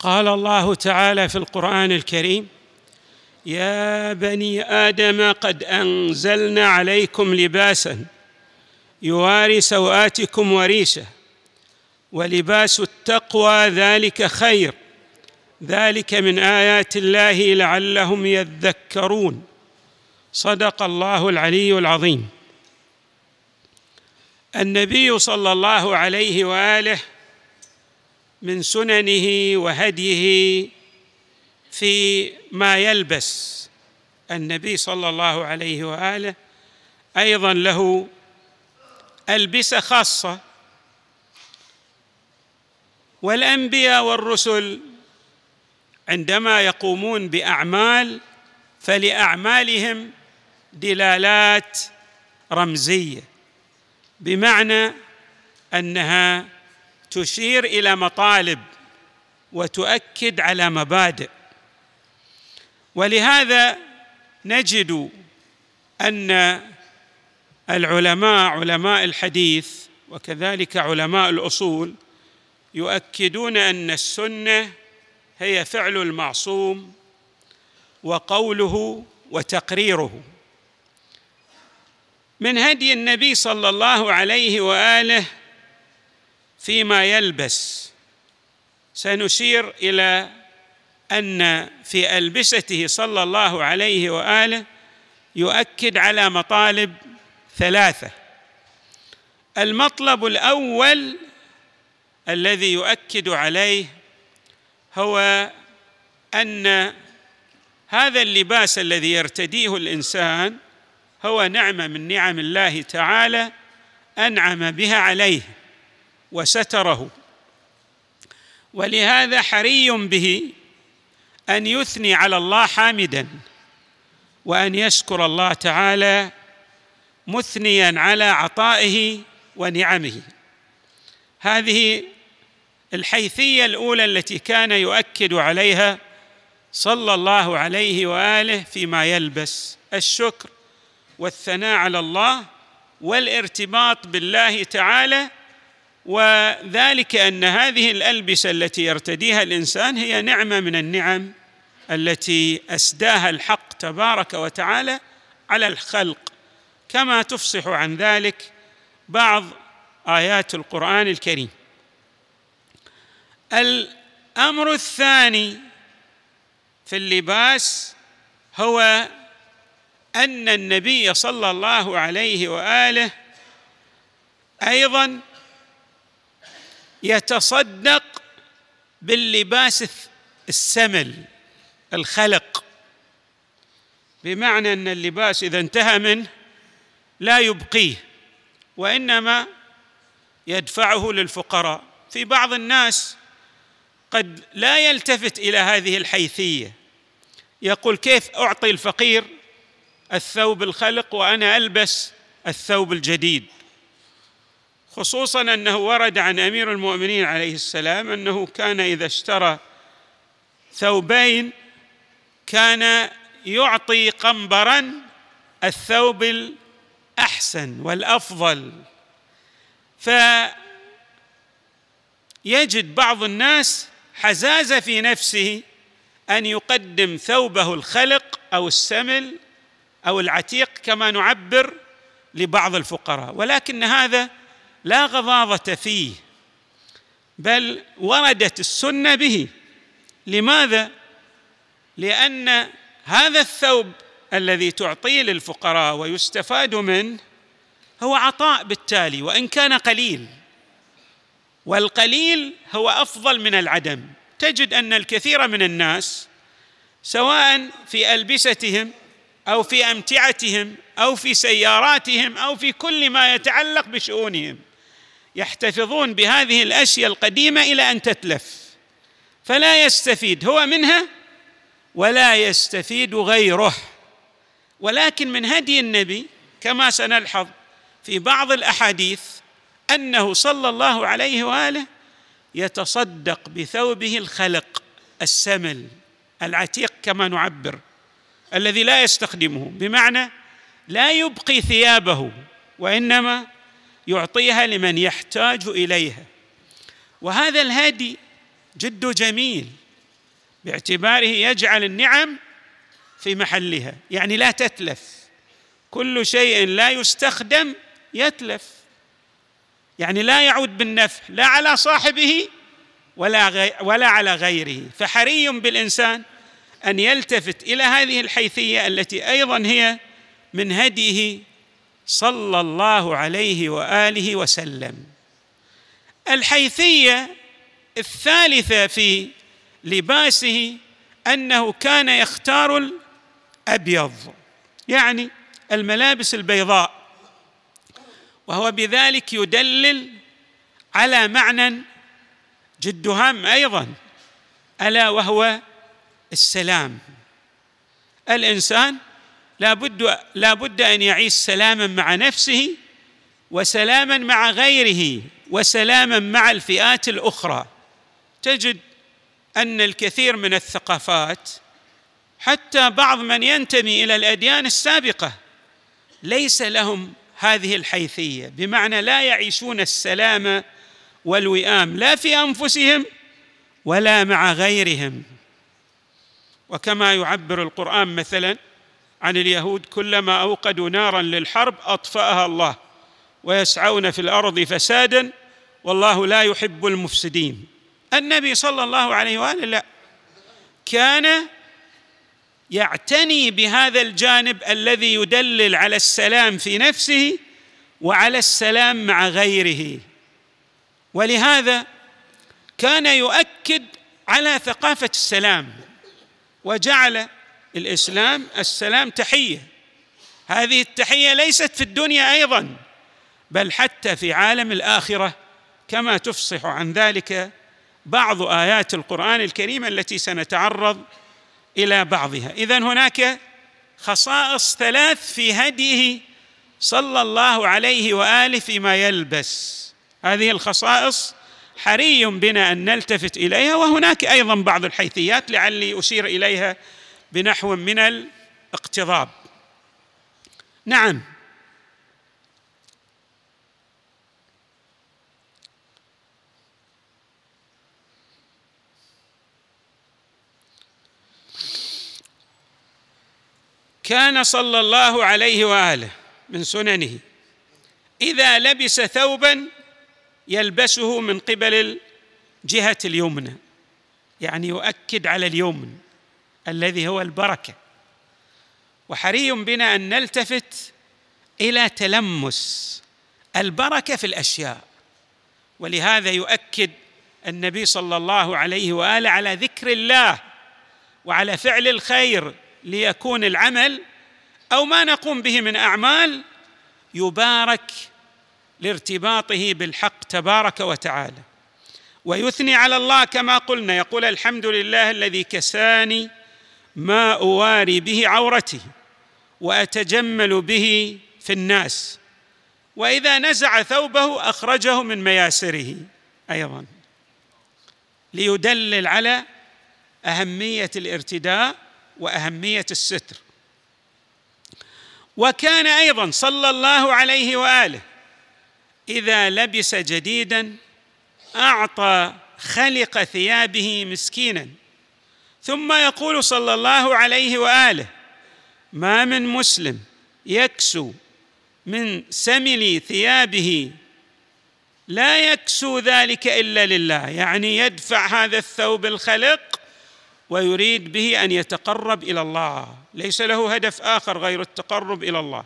قال الله تعالى في القرآن الكريم يا بني آدم قد أنزلنا عليكم لباسا يواري سوآتكم وريشه ولباس التقوى ذلك خير ذلك من آيات الله لعلهم يذكرون. صدق الله العلي العظيم. النبي صلى الله عليه وآله من سننه وهديه في ما يلبس. النبي صلى الله عليه وآله أيضا له ألبسة خاصة. والأنبياء والرسل عندما يقومون بأعمال فلأعمالهم دلالات رمزية بمعنى أنها تشير إلى مطالب وتؤكد على مبادئ. ولهذا نجد أن العلماء علماء الحديث وكذلك علماء الأصول يؤكدون أن السنة هي فعل المعصوم وقوله وتقريره. من هدي النبي صلى الله عليه وآله فيما يلبس. سنشير إلى أن في ألبسته صلى الله عليه وآله يؤكد على مطالب ثلاثة. المطلب الأول الذي يؤكد عليه هو أن هذا اللباس الذي يرتديه الإنسان هو نعمة من نعم الله تعالى أنعم بها عليه. وستره. ولهذا حري به أن يثني على الله حامدا وأن يشكر الله تعالى مثنيا على عطائه ونعمه. هذه الحيثية الأولى التي كان يؤكد عليها صلى الله عليه وآله فيما يلبس الشكر والثناء على الله والارتباط بالله تعالى وذلك أن هذه الألبسة التي يرتديها الإنسان هي نعمة من النعم التي أسداها الحق تبارك وتعالى على الخلق. كما تفصح عن ذلك بعض آيات القرآن الكريم. الأمر الثاني في اللباس هو أن النبي صلى الله عليه وآله أيضا يتصدق باللباس السمل الخلق. بمعنى أن اللباس إذا انتهى منه لا يبقيه وإنما يدفعه للفقراء. في بعض الناس قد لا يلتفت إلى هذه الحيثية. يقول كيف أعطي الفقير الثوب الخلق وأنا ألبس الثوب الجديد؟ خصوصا أنه ورد عن أمير المؤمنين عليه السلام أنه كان إذا اشترى ثوبين كان يعطي قنبرا الثوب الأحسن والأفضل. فيجد بعض الناس حزازة في نفسه أن يقدم ثوبه الخلق أو السمل أو العتيق كما نعبر لبعض الفقراء ولكن هذا لا غضاضة فيه بل وردت السنة به. لماذا؟ لأن هذا الثوب الذي تعطيه للفقراء ويستفاد منه هو عطاء بالتالي وإن كان قليل. والقليل هو أفضل من العدم. تجد أن الكثير من الناس سواء في ألبستهم أو في أمتعتهم أو في سياراتهم أو في كل ما يتعلق بشؤونهم يحتفظون بهذه الأشياء القديمة إلى أن تتلف. فلا يستفيد هو منها ولا يستفيد غيره. ولكن من هدي النبي كما سنلحظ في بعض الأحاديث أنه صلى الله عليه وآله يتصدق بثوبه الخلق السمل العتيق كما نعبر الذي لا يستخدمه بمعنى لا يبقي ثيابه وإنما يعطيها لمن يحتاج إليها. وهذا الهدي جد جميل باعتباره يجعل النعم في محلها. يعني لا تتلف. كل شيء لا يستخدم يتلف. يعني لا يعود بالنفع لا على صاحبه ولا غي ولا على غيره. فحري بالإنسان أن يلتفت إلى هذه الحيثية التي أيضا هي من هديه صلى الله عليه وآله وسلم. الحيثية الثالثة في لباسه أنه كان يختار الأبيض يعني الملابس البيضاء وهو بذلك يدلل على معنى جد هام أيضا ألا وهو السلام. الإنسان لا بد لا بد أن يعيش سلاما مع نفسه وسلاما مع غيره وسلاما مع الفئات الأخرى. تجد أن الكثير من الثقافات حتى بعض من ينتمي إلى الأديان السابقة ليس لهم هذه الحيثية بمعنى لا يعيشون السلام والوئام لا في أنفسهم ولا مع غيرهم. وكما يعبر القرآن مثلا عن اليهود كلما أوقدوا نارا للحرب أطفأها الله ويسعون في الأرض فسادا والله لا يحب المفسدين. النبي صلى الله عليه وآله لا. كان يعتني بهذا الجانب الذي يدلل على السلام في نفسه وعلى السلام مع غيره. ولهذا كان يؤكد على ثقافة السلام وجعل الإسلام السلام تحية. هذه التحية ليست في الدنيا أيضا بل حتى في عالم الآخرة كما تفصح عن ذلك بعض آيات القرآن الكريم التي سنتعرض إلى بعضها. اذا هناك خصائص ثلاث في هديه صلى الله عليه وآله فيما يلبس. هذه الخصائص حري بنا أن نلتفت إليها وهناك أيضا بعض الحيثيات لعلي أشير إليها بنحو من الاقتضاب. نعم. كان صلى الله عليه وآله من سننه إذا لبس ثوبا يلبسه من قبل الجهة اليمنى يعني يؤكد على اليمن. الذي هو البركة. وحري بنا أن نلتفت إلى تلمس البركة في الأشياء. ولهذا يؤكد النبي صلى الله عليه وآله على ذكر الله وعلى فعل الخير ليكون العمل أو ما نقوم به من أعمال يبارك لارتباطه بالحق تبارك وتعالى. ويثني على الله كما قلنا يقول الحمد لله الذي كساني ما اواري به عورته وأتجمل به في الناس. وإذا نزع ثوبه أخرجه من مياسره أيضا ليدلل على أهمية الارتداء وأهمية الستر. وكان أيضا صلى الله عليه وآله إذا لبس جديدا أعطى خلق ثيابه مسكينا. ثم يقول صلى الله عليه وآله ما من مسلم يكسو من سمل ثيابه لا يكسو ذلك إلا لله. يعني يدفع هذا الثوب الخلق ويريد به أن يتقرب إلى الله. ليس له هدف آخر غير التقرب إلى الله.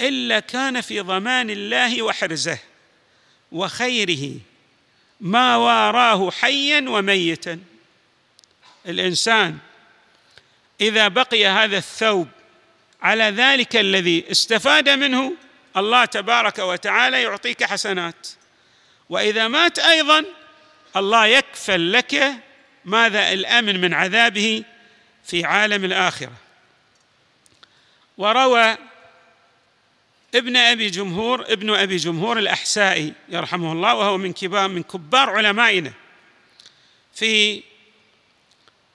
إلا كان في ضمان الله وحرزه وخيره ما واراه حيا وميتا. الإنسان إذا بقي هذا الثوب على ذلك الذي استفاد منه الله تبارك وتعالى يعطيك حسنات. وإذا مات أيضا الله يكفل لك ماذا؟ الأمن من عذابه في عالم الآخرة. وروى ابن أبي جمهور ابن أبي جمهور الأحسائي يرحمه الله وهو من كبار من كبار علمائنا في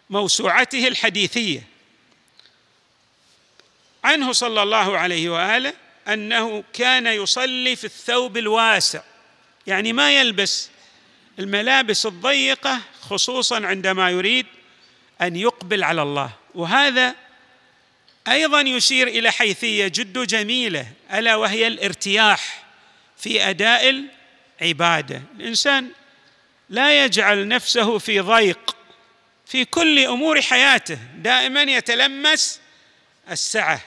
موسوعته الحديثية. عنه صلى الله عليه وآله أنه كان يصلي في الثوب الواسع. يعني ما يلبس الملابس الضيقة خصوصا عندما يريد أن يقبل على الله. وهذا أيضا يشير إلى حيثية جد جميلة ألا وهي الارتياح في أداء العبادة. الإنسان لا يجعل نفسه في ضيق. في كل أمور حياته دائما يتلمس السعة.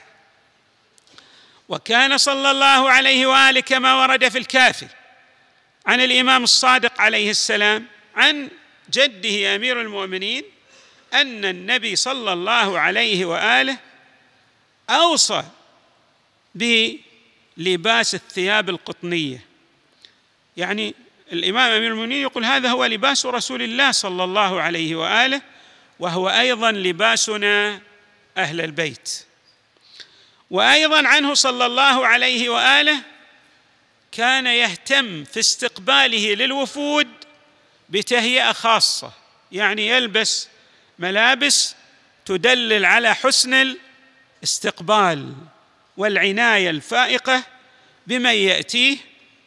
وكان صلى الله عليه وآله كما ورد في الكافي عن الإمام الصادق عليه السلام عن جده أمير المؤمنين أن النبي صلى الله عليه وآله أوصى بلباس الثياب القطنية. يعني الإمام أمير المؤمنين يقول هذا هو لباس رسول الله صلى الله عليه وآله وهو أيضا لباسنا أهل البيت. وأيضا عنه صلى الله عليه وآله كان يهتم في استقباله للوفود بتهيئة خاصة يعني يلبس ملابس تدلل على حسن الاستقبال والعناية الفائقة بمن يأتيه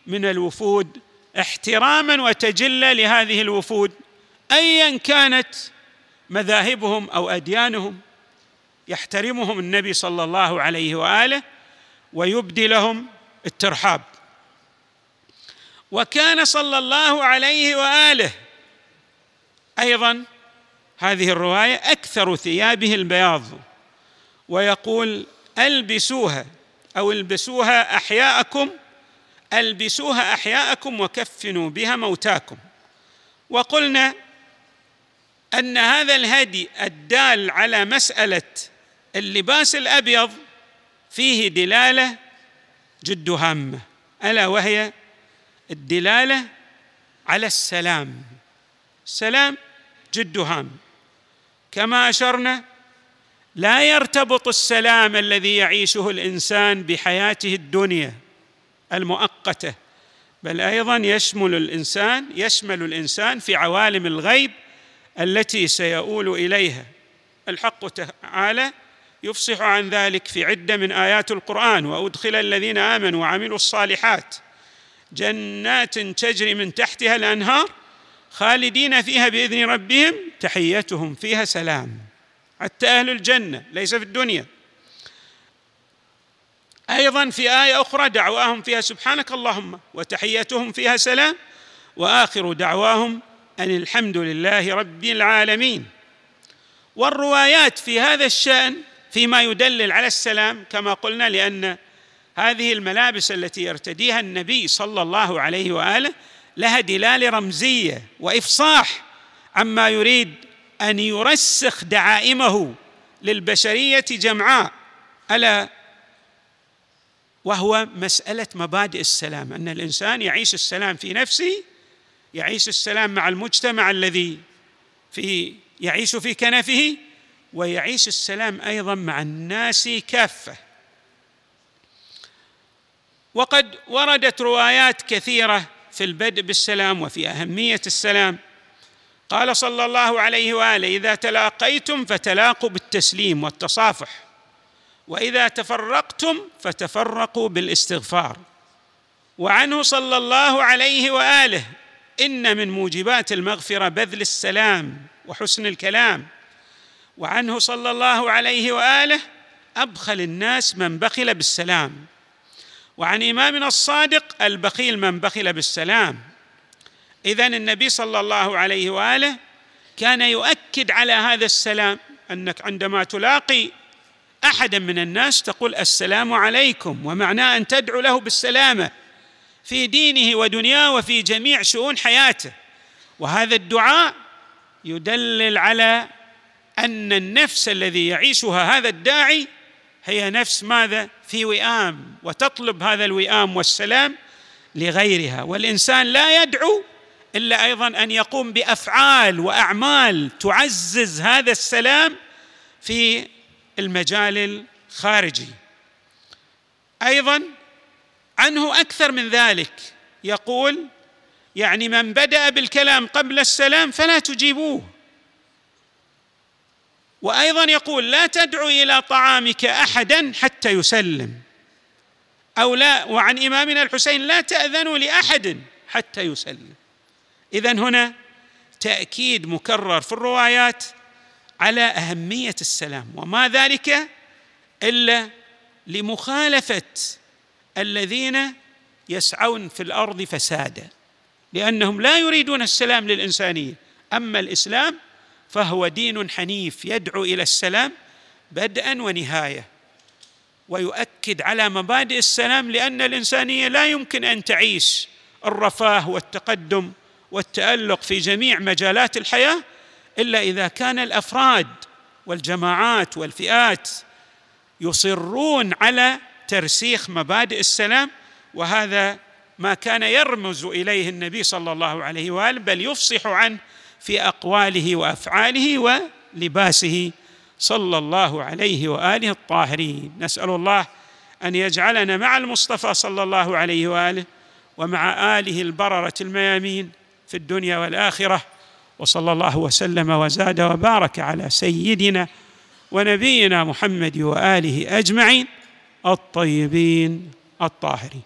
من الوفود احتراما وتجلى لهذه الوفود ايا كانت مذاهبهم أو أديانهم يحترمهم النبي صلى الله عليه وآله ويبدي لهم الترحاب. وكان صلى الله عليه وآله أيضا هذه الرواية أكثر ثيابه البياض ويقول ألبسوها أو البسوها أحياءكم ألبسوها أحياءكم وكفنوا بها موتاكم. وقلنا أن هذا الهدي الدال على مسألة اللباس الأبيض فيه دلالة جد هامة ألا وهي الدلالة على السلام. السلام جد هام. كما أشرنا لا يرتبط السلام الذي يعيشه الإنسان بحياته الدنيا المؤقتة بل أيضا يشمل الإنسان يشمل الإنسان في عوالم الغيب التي سيؤول إليها. الحق تعالى يفصح عن ذلك في عدة من آيات القرآن. وأدخل الذين آمنوا وعملوا الصالحات جنات تجري من تحتها الأنهار خالدين فيها بإذن ربهم. تحيتهم فيها سلام. حتى أهل الجنة ليس في الدنيا. أيضا في آية أخرى دعواهم فيها سبحانك اللهم وتحيتهم فيها سلام. وآخر دعواهم أن الحمد لله رب العالمين. والروايات في هذا الشأن فيما يدلل على السلام كما قلنا لأن هذه الملابس التي يرتديها النبي صلى الله عليه وآله لها دلاله رمزية وإفصاح عما يريد أن يرسخ دعائمه للبشرية جمعاء. ألا وهو مسألة مبادئ السلام. أن الإنسان يعيش السلام في نفسه يعيش السلام مع المجتمع الذي في يعيش في كنفه ويعيش السلام أيضا مع الناس كافة. وقد وردت روايات كثيرة في البدء بالسلام وفي أهمية السلام. قال صلى الله عليه وآله إذا تلاقيتم فتلاقوا بالتسليم والتصافح وإذا تفرقتم فتفرقوا بالإستغفار. وعنه صلى الله عليه وآله إن من موجبات المغفرة بذل السلام وحسن الكلام. وعنه صلى الله عليه وآله أبخل الناس من بخل بالسلام. وعن إمامنا الصادق البخيل من بخل بالسلام. اذا النبي صلى الله عليه وآله كان يؤكد على هذا السلام أنك عندما تلاقي أحدا من الناس تقول السلام عليكم ومعناه أن تدعو له بالسلامة. في دينه ودنياه وفي جميع شؤون حياته. وهذا الدعاء يدلل على أن النفس الذي يعيشها هذا الداعي هي نفس ماذا؟ في وئام وتطلب هذا الوئام والسلام لغيرها. والإنسان لا يدعو إلا أيضا أن يقوم بأفعال وأعمال تعزز هذا السلام في المجال الخارجي. أيضا عنه أكثر من ذلك. يقول يعني من بدأ بالكلام قبل السلام فلا تجيبوه. وأيضا يقول لا تدعو إلى طعامك احدا حتى يسلم. أو لا وعن إمامنا الحسين لا تأذنوا لأحد حتى يسلم. اذا هنا تأكيد مكرر في الروايات على أهمية السلام. وما ذلك إلا لمخالفة الذين يسعون في الأرض فسادا لأنهم لا يريدون السلام للانسانيه أما الإسلام فهو دين حنيف يدعو إلى السلام بدءا ونهاية ويؤكد على مبادئ السلام لأن الإنسانية لا يمكن أن تعيش الرفاه والتقدم والتألق في جميع مجالات الحياة إلا إذا كان الأفراد والجماعات والفئات يصرون على ترسيخ مبادئ السلام وهذا ما كان يرمز إليه النبي صلى الله عليه وآله بل يفصح عنه في أقواله وأفعاله ولباسه صلى الله عليه وآله الطاهرين. نسأل الله أن يجعلنا مع المصطفى صلى الله عليه وآله ومع آله البررة الميامين في الدنيا والآخرة وصلى الله وسلم وزاد وبارك على سيدنا ونبينا محمد وآله أجمعين. الطيبين الطاهرين.